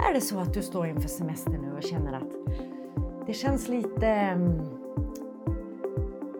Är det så att du står inför semester nu och känner att det känns lite mm,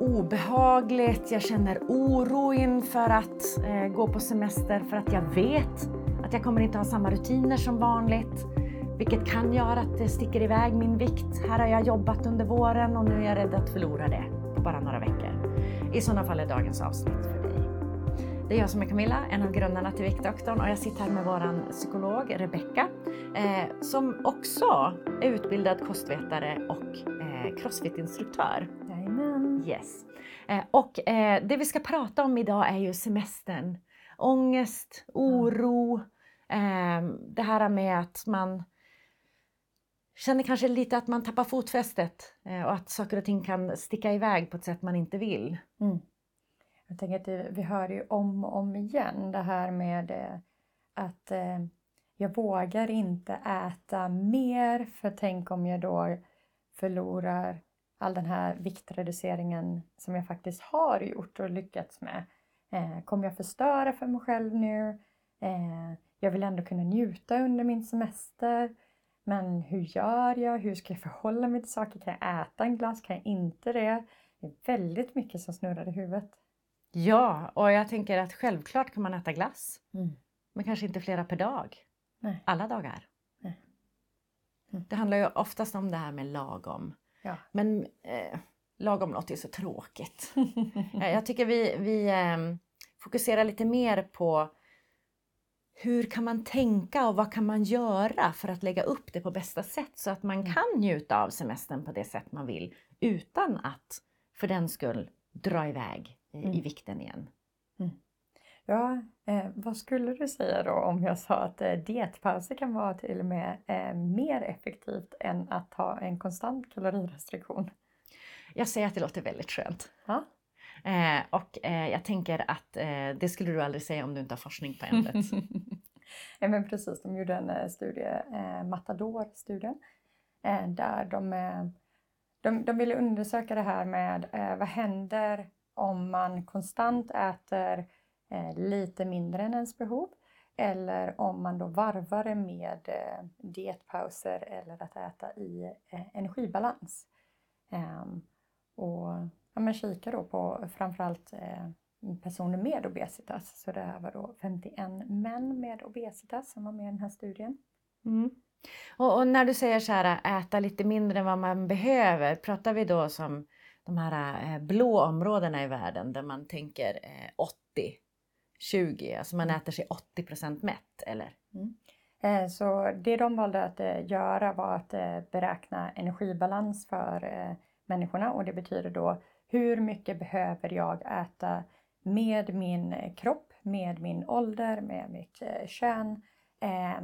obehagligt, jag känner oro inför att eh, gå på semester för att jag vet att jag kommer inte ha samma rutiner som vanligt. Vilket kan göra att det sticker iväg min vikt. Här har jag jobbat under våren och nu är jag rädd att förlora det på bara några veckor. I sådana fall är dagens avsnitt för. Det är jag som är Camilla, en av grundarna till Viktdoktorn och jag sitter här med vår psykolog Rebecka eh, som också är utbildad kostvetare och eh, crossfit-instruktör. Jajamän. Yes. Eh, och eh, det vi ska prata om idag är ju semestern. Ångest, oro, eh, det här med att man känner kanske lite att man tappar fotfästet eh, och att saker och ting kan sticka iväg på ett sätt man inte vill. Mm. Jag tänker att vi hör ju om och om igen det här med eh, att eh, jag vågar inte äta mer för tänk om jag då förlorar all den här viktreduceringen som jag faktiskt har gjort och lyckats med. Eh, kommer jag förstöra för mig själv nu? Jag vill ändå kunna njuta under min semester. Men hur gör jag? Hur ska jag förhålla mig till saker? Kan jag äta en glass? Kan jag inte det? Det är väldigt mycket som snurrar i huvudet. Ja, och jag tänker att självklart kan man äta glass. Mm. Men kanske inte flera per dag. Nej. Alla dagar. Nej. Mm. Det handlar ju oftast om det här med lagom. Ja. Men eh, lagom låter ju så tråkigt. Eh, jag tycker vi, vi eh, fokuserar lite mer på hur kan man tänka och vad kan man göra för att lägga upp det på bästa sätt så att man mm. kan njuta av semestern på det sätt man vill utan att för den skull dra iväg mm. i vikten igen. Mm. Ja, eh, vad skulle du säga då om jag sa att eh, dietpauser kan vara till och med eh, mer effektivt än att ha en konstant kalorirestriktion? Jag säger att det låter väldigt skönt. Ja. Eh, och eh, jag tänker att eh, det skulle du aldrig säga om du inte har forskning på ämnet. ja men precis, de gjorde en eh, studie, eh, Matador-studien, eh, där de, de, de ville undersöka det här med vad händer om man konstant äter eh, lite mindre än ens behov eller om man då varvar det med eh, dietpauser eller att äta i eh, energibalans. Ehm, och ja, men kika då på framförallt personer med obesitas. Så det här var då 51 män med obesitas som var med i den här studien. Mm. Och, och, när du säger så här, äta lite mindre än vad man behöver, pratar vi då som de här eh, blå områdena i världen där man tänker eh, 80, 20, alltså man äter sig 80% mätt eller? Mm. Eh, så det de valde att eh, göra var att eh, beräkna energibalans för människorna och det betyder då hur mycket behöver jag äta med min kropp, med min ålder, med mitt eh, kön. Eh,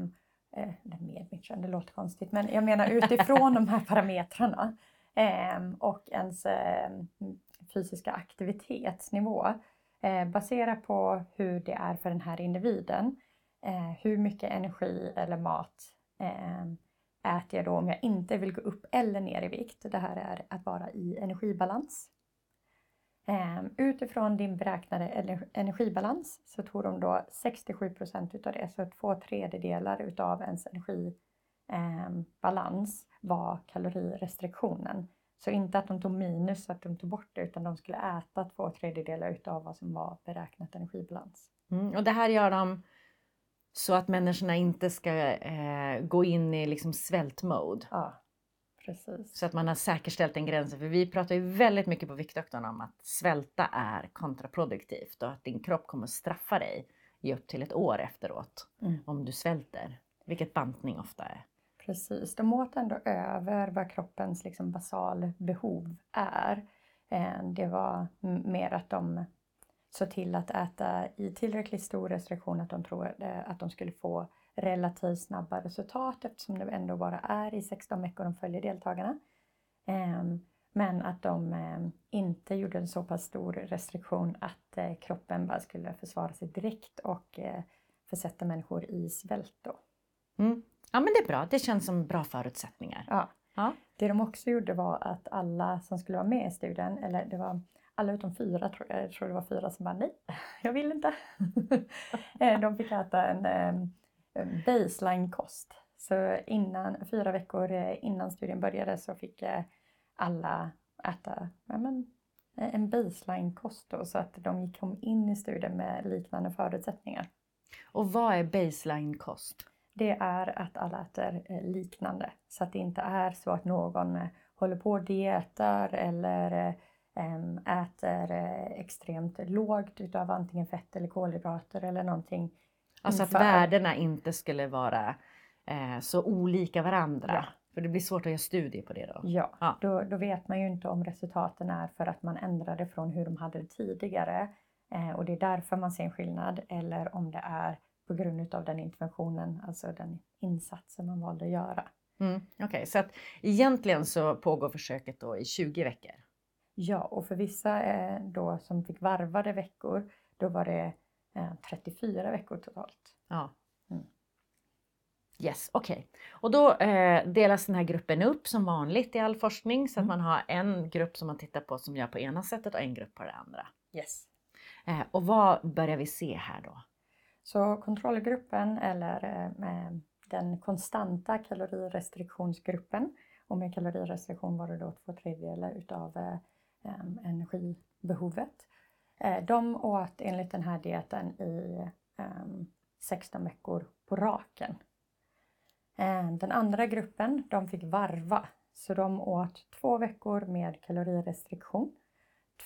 med mitt kön, det låter konstigt, men jag menar utifrån de här parametrarna eh, Ehm, och ens ehm, fysiska aktivitetsnivå eh, baserat på hur det är för den här individen. Eh, hur mycket energi eller mat ehm, äter jag då om jag inte vill gå upp eller ner i vikt? Det här är att vara i energibalans. Utifrån din beräknade energibalans så tog de då 67 procent utav det, så två tredjedelar utav ens energibalans ehm, var kalorirestriktionen. Så inte att de tog minus, att de tog bort det, utan de skulle äta två tredjedelar utav vad som var beräknat energibalans. Mm, och det här gör de så att människorna inte ska eh, gå in i liksom svältmode. Ja. Precis. Så att man har säkerställt den gränsen. För vi pratar ju väldigt mycket på Viktdoktorn om att svälta är kontraproduktivt och att din kropp kommer straffa dig i upp till ett år efteråt mm. om du svälter. Vilket bantning ofta är. Precis, de åt ändå över vad kroppens liksom basalbehov är. Eh, det var mer att de såg till att äta i tillräckligt stor restriktion att de trodde eh, att de skulle få relativt snabba resultat eftersom det ändå bara är i 16 veckor de följer deltagarna. Ehm, men att de eh, inte gjorde en så pass stor restriktion att kroppen bara skulle försvara sig direkt och försätta människor i svält då. Mm. Ja men det är bra, det känns som bra förutsättningar. Ja. ja. Det de också gjorde var att alla som skulle vara med i studien, eller det var alla utom fyra tror jag, jag tror det var fyra som bara nej, jag vill inte. Eh, de fick äta en ehm, baseline-kost Så innan, fyra veckor eh, innan studien började så fick eh, alla äta ja, men, en baseline-kost då, så att de kom in i studien med liknande förutsättningar. Och vad är baseline-kost? Det är att alla äter liknande så att det inte är så att någon håller på och dietar eller äter extremt lågt utav antingen fett eller kolhydrater eller någonting. Alltså att värdena inte skulle vara eh, så olika varandra. Ja. För det blir svårt att göra studier på det då. Ja, ja. Då, då vet man ju inte om resultaten är för att man ändrade från hur de hade det tidigare eh, och det är därför man ser en skillnad eller om det är på grund av den interventionen, alltså den insatsen man valde att göra. Mm, Okej, okay. så att egentligen så pågår försöket då i 20 veckor? Ja, och för vissa eh, då som fick varvade veckor, då var det eh, 34 veckor totalt. Ja. Mm. Yes, okej. Okay. Och då eh, delas den här gruppen upp som vanligt i all forskning så att mm. man har en grupp som man tittar på som gör på ena sättet och en grupp på det andra. Yes. Eh, och vad börjar vi se här då? Så kontrollgruppen eller eh, eh, den konstanta kalorirestriktionsgruppen och med kalorirestriktion var det då två tredjedelar utav eh, energibehovet. Eh, de åt enligt den här dieten i 16 veckor på raken. Eh, den andra gruppen, de fick varva. Så de åt två veckor med kalorirestriktion,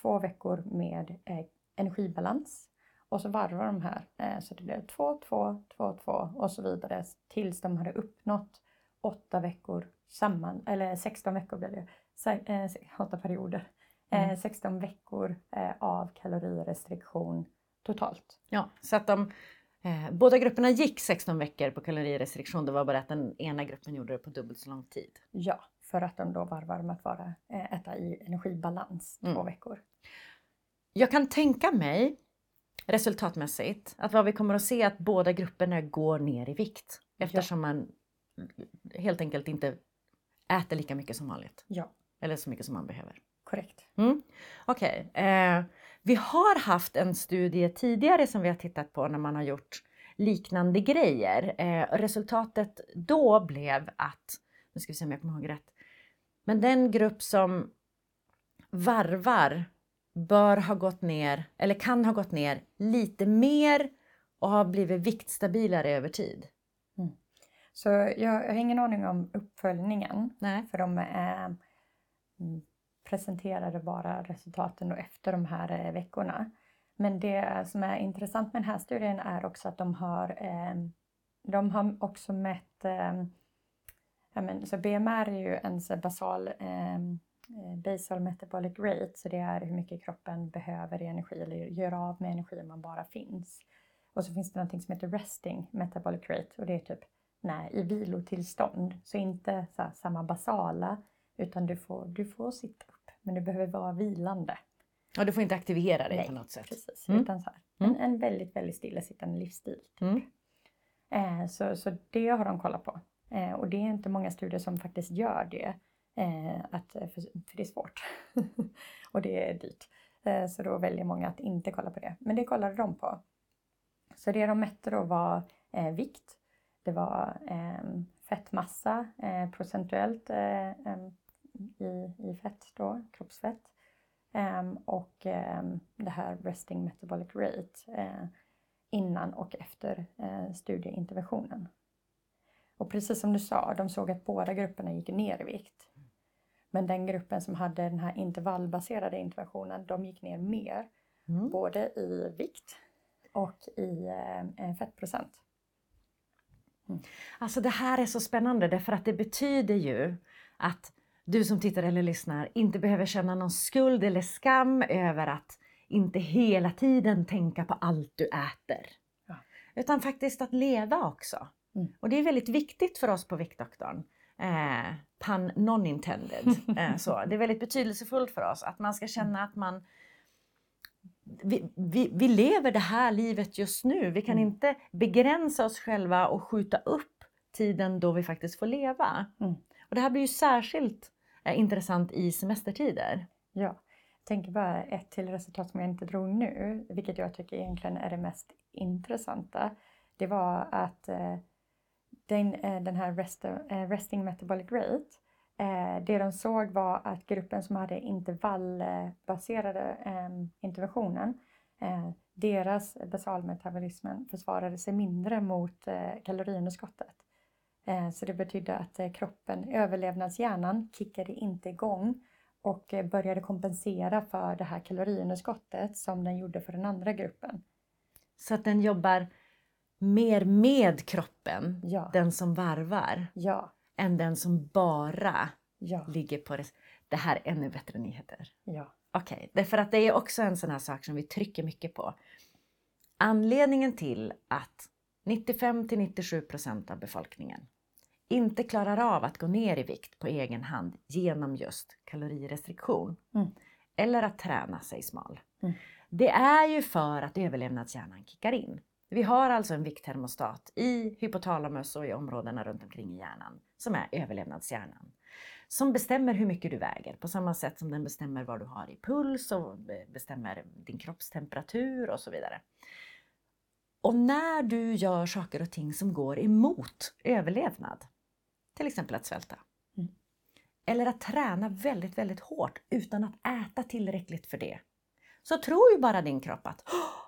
två veckor med eh, energibalans och så varvar de här. Eh, så det blev två, två, två, två och så vidare tills de hade uppnått åtta veckor samman, eller 16 veckor blev det, eh, åtta perioder. Mm. 16 eh, veckor eh, av kalorirestriktion totalt. Ja, så att de Eh, båda grupperna gick 16 veckor på kalorirestriktion. Det var bara att den ena gruppen gjorde det på dubbelt så lång tid. Ja, för att de då varvar med att vara, eh, äta i energibalans mm. två veckor. Jag kan tänka mig resultatmässigt att vad vi kommer att se är att båda grupperna går ner i vikt eftersom ja. man helt enkelt inte äter lika mycket som vanligt. Ja. Eller så mycket som man behöver. Korrekt. Mm. Okej. Okay. Eh, vi har haft en studie tidigare som vi har tittat på när man har gjort liknande grejer. Eh, resultatet då blev att, nu ska vi se om jag kommer ihåg rätt, men den grupp som varvar bör ha gått ner, eller kan ha gått ner lite mer och har blivit viktstabilare över tid. Mm. Så jag, jag, har ingen aning om uppföljningen. Nej. För de är presenterade bara resultaten efter de här eh, veckorna. Men det som är intressant med den här studien är också att de har, eh, de har också mätt eh, men, så BMR är ju ens basal, basal metabolic rate, så det är hur mycket kroppen behöver i energi eller gör av med energi om man bara finns. Och så finns det någonting som heter resting metabolic rate och det är typ nej, i vilotillstånd, så inte så här, samma basala utan du får, du får sitta men du behöver vara vilande. Och du får inte aktivera dig Nej, på något sätt? precis. Mm. Utan så här, en, mm. en väldigt, väldigt stillasittande livsstil. Typ. Mm. Eh, så, så det har de kollat på. Eh, och det är inte många studier som faktiskt gör det. Eh, att, eh, för, för, det är svårt. och det är dyrt. Eh, så då väljer många att inte kolla på det. Men det kollade de på. Så det de mätte då var eh, vikt. Det var ehm, fettmassa eh, procentuellt eh, ehm, i, i fett då, kroppsfett. Um, och um, det här resting metabolic rate uh, innan och efter uh, studieinterventionen. Och precis som du sa, de såg att båda grupperna gick ner i vikt. Men den gruppen som hade den här intervallbaserade interventionen, de gick ner mer. Mm. Både i vikt och i uh, fettprocent. Mm. Alltså det här är så spännande därför att det betyder ju att du som tittar eller lyssnar inte behöver känna någon skuld eller skam över att inte hela tiden tänka på allt du äter. Ja. Utan faktiskt att leva också. Mm. Och det är väldigt viktigt för oss på Viktdoktorn. Eh, pun non intended. Eh, så. Det är väldigt betydelsefullt för oss att man ska känna att man vi, vi, vi lever det här livet just nu. Vi kan mm. inte begränsa oss själva och skjuta upp tiden då vi faktiskt får leva. Mm. Och det här blir ju särskilt intressant i semestertider. Ja, jag tänker bara ett till resultat som jag inte drog nu, vilket jag tycker egentligen är det mest intressanta. Det var att eh, den, eh, den här rest, eh, resting metabolic rate, eh, det de såg var att gruppen som hade intervallbaserade ehm, interventionen, deras basalmetabolismen försvarade sig mindre mot kaloriunderskottet. Så det betydde att kroppen, överlevnadshjärnan, kickade inte igång och började kompensera för det här kaloriunderskottet som den gjorde för den andra gruppen. Så att den jobbar mer med kroppen, ja. den som varvar, ja. än den som bara ja. ligger på det. Det här är ännu bättre nyheter. Ja. Okej, okay. därför att det är också en sån här sak som vi trycker mycket på. Anledningen till att 95 till 97 procent av befolkningen inte klarar av att gå ner i vikt på egen hand genom just kalorirestriktion mm. eller att träna sig smal. Mm. Det är ju för att överlevnadshjärnan kickar in. Vi har alltså en vikttermostat i hypotalamus och i områdena runt omkring i hjärnan som är överlevnadshjärnan. Som bestämmer hur mycket du väger på samma sätt som den bestämmer vad du har i puls och bestämmer din kroppstemperatur och så vidare. Och när du gör saker och ting som går emot överlevnad, till exempel att svälta. Mm. Eller att träna väldigt, väldigt hårt utan att äta tillräckligt för det. Så tror ju bara din kropp att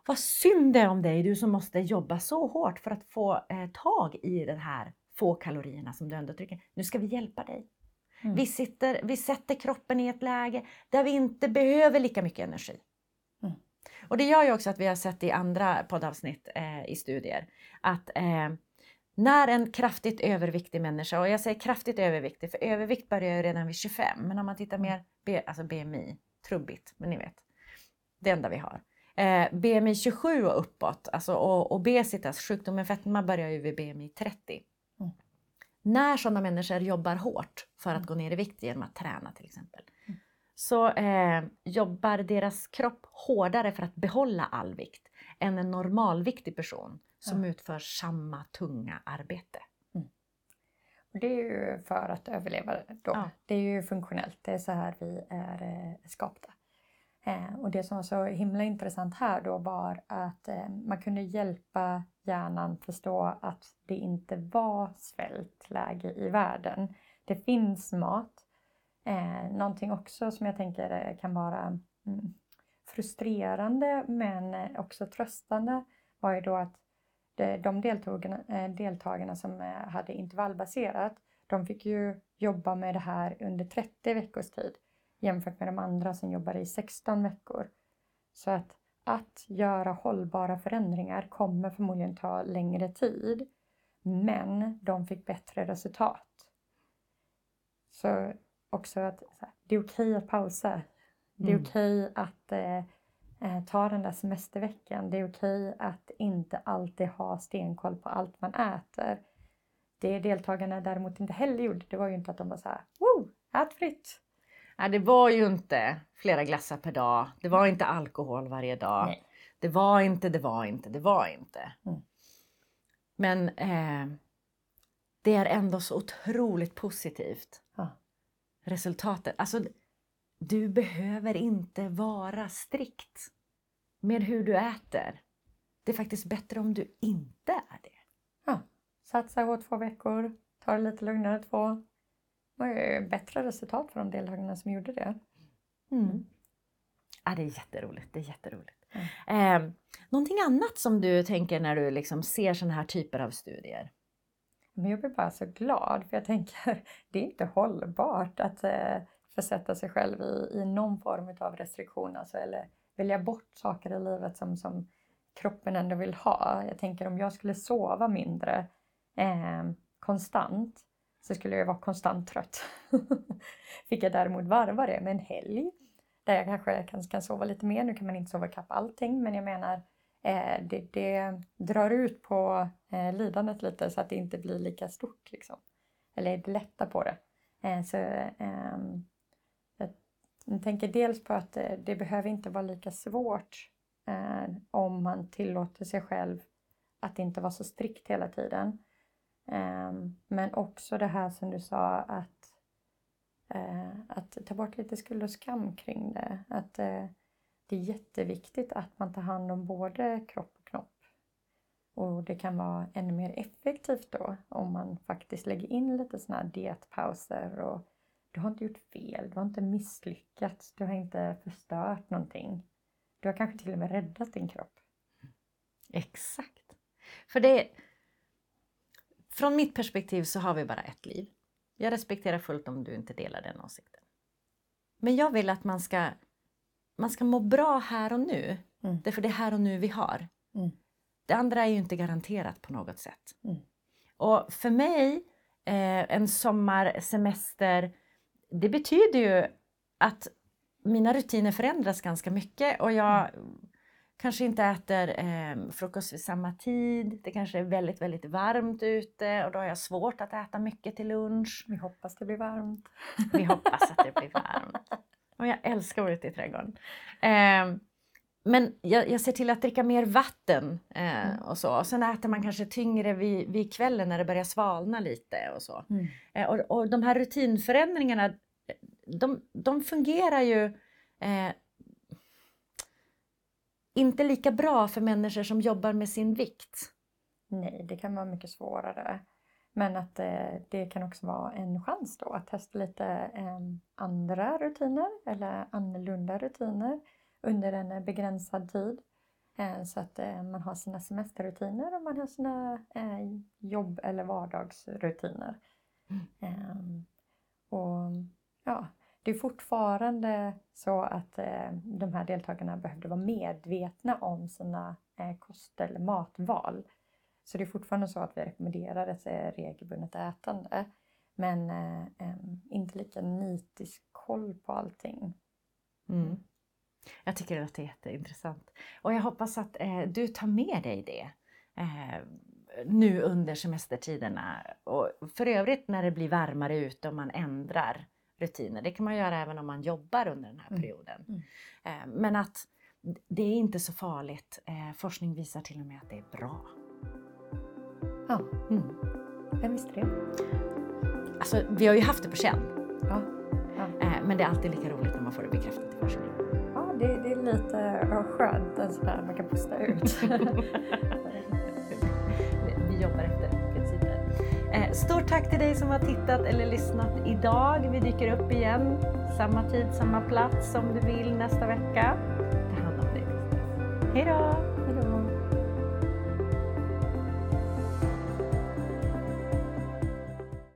vad synd det är om dig, du som måste jobba så hårt för att få eh, tag i de här få kalorierna som du ändå trycker. Nu ska vi hjälpa dig. Mm. Vi, sitter, vi sätter kroppen i ett läge där vi inte behöver lika mycket energi. Mm. Och det gör ju också att vi har sett i andra poddavsnitt eh, i studier att eh, när en kraftigt överviktig människa, och jag säger kraftigt överviktig för övervikt börjar ju redan vid 25, men om man tittar mm. mer, B, alltså BMI, trubbigt, men ni vet, det enda vi har. Eh, BMI 27 och uppåt, alltså och obesitas, sjukdomen fetma börjar ju vid BMI 30. Mm. När sådana människor jobbar hårt för att mm. gå ner i vikt genom att träna till exempel, mm. så eh, jobbar deras kropp hårdare för att behålla all vikt än en normalviktig person som utför samma tunga arbete. Mm. Det är ju för att överleva då. Ja. Det är ju funktionellt, det är så här vi är eh, skapta. Eh, och det som var så himla intressant här då var att eh, man kunde hjälpa hjärnan förstå att det inte var svältläge i världen. Det finns mat. Eh, någonting också som jag tänker eh, kan vara mm, frustrerande men eh, också tröstande var ju då att de deltagarna, eh, deltagarna som hade intervallbaserat, de fick ju jobba med det här under 30 veckors tid jämfört med de andra som jobbade i 16 veckor. Så att, att göra hållbara förändringar kommer förmodligen ta längre tid, men de fick bättre resultat. Så också att det är okej att pausa. Det är mm. okej att eh, eh, ta den där semesterveckan. Det är okej att inte alltid ha stenkoll på allt man äter. Det deltagarna däremot inte heller gjorde, det var ju inte att de var så här, Woo, ät fritt. Nej, det var ju inte flera glassar per dag. Det var inte alkohol varje dag. Nej. Det var inte, det var inte, det var inte. Mm. Men eh, det är ändå så otroligt positivt. Ja. Resultatet. Alltså, du behöver inte vara strikt med hur du äter. Det är faktiskt bättre om du inte är det. Ja, satsa hårt två veckor, ta det lite lugnare två. Det var bättre resultat för de deltagarna som gjorde det. Mm. Ja, det är jätteroligt. Det är jätteroligt. Mm. Eh, någonting annat som du tänker när du liksom ser sådana här typer av studier? Men jag blir bara så glad för jag tänker det är inte hållbart att eh, försätta sig själv i, i någon form av restriktion alltså, eller välja bort saker i livet som, som kroppen ändå vill ha. Jag tänker om jag skulle sova mindre eh, konstant så skulle jag vara konstant trött. Fick jag däremot varva det med en helg där jag kanske kan, kan sova lite mer. Nu kan man inte sova kapp allting men jag menar eh, det, det, drar ut på eh, lidandet lite så att det inte blir lika stort. Liksom. Eller det lättar på det. Eh, så, ehm, jag tänker dels på att det, det behöver inte vara lika svårt eh, om man tillåter sig själv att inte vara så strikt hela tiden. Ehm, men också det här som du sa att, eh, att ta bort lite skuld och skam kring det. Att eh, det är jätteviktigt att man tar hand om både kropp och knopp. Och det kan vara ännu mer effektivt då om man faktiskt lägger in lite sådana här dietpauser och du har inte gjort fel, du har inte misslyckats, du har inte förstört någonting. Du har kanske till och med räddat din kropp. Exakt. För det... Från mitt perspektiv så har vi bara ett liv. Jag respekterar fullt om du inte delar den åsikten. Men jag vill att man ska, man ska må bra här och nu. Mm. Därför det är här och nu vi har. Mm. Det andra är ju inte garanterat på något sätt. Mm. Och för mig, eh, en sommarsemester, det betyder ju att mina rutiner förändras ganska mycket och jag mm. Kanske inte äter eh, frukost vid samma tid. Det kanske är väldigt, väldigt varmt ute och då har jag svårt att äta mycket till lunch. Vi hoppas det blir varmt. Vi hoppas att det blir varmt. Och jag älskar att vara ute i trädgården. Eh, men jag, jag, ser till att dricka mer vatten eh, mm. och så. Och sen äter man kanske tyngre vid, vid kvällen när det börjar svalna lite och så. Mm. Eh, och, och de här rutinförändringarna, de, de fungerar ju eh, inte lika bra för människor som jobbar med sin vikt. Nej, det kan vara mycket svårare. Men att eh, det kan också vara en chans då att testa lite eh, andra rutiner eller annorlunda rutiner under en begränsad tid. Eh, så att eh, man har sina semesterrutiner och man har sina eh, jobb eller vardagsrutiner. Mm. Ehm, och ja, det är fortfarande så att eh, de här deltagarna behövde vara medvetna om sina eh, kost eller matval. Så det är fortfarande så att vi rekommenderar ett eh, regelbundet ätande. Men inte lika nitisk koll på allting. Mm. Jag tycker det låter jätteintressant. Och jag hoppas att eh, du tar med dig det eh, nu under semestertiderna. Och för övrigt när det blir varmare ute och man ändrar rutiner. Det kan man göra även om man jobbar under den här mm. perioden. Mm. Eh, men att det är inte så farligt. Eh, forskning visar till och med att det är bra. Ja, mm. vem visste det? Alltså, vi har ju haft det på känn. Ja. ja. Eh, men det är alltid lika roligt när man får det bekräftat i forskning det, det är lite skönt, sådär man kan pusta ut. Eh, stort tack till dig som har tittat eller lyssnat idag. Vi dyker upp igen, samma tid, samma plats om du vill nästa vecka. Ta hand om dig. Hej då!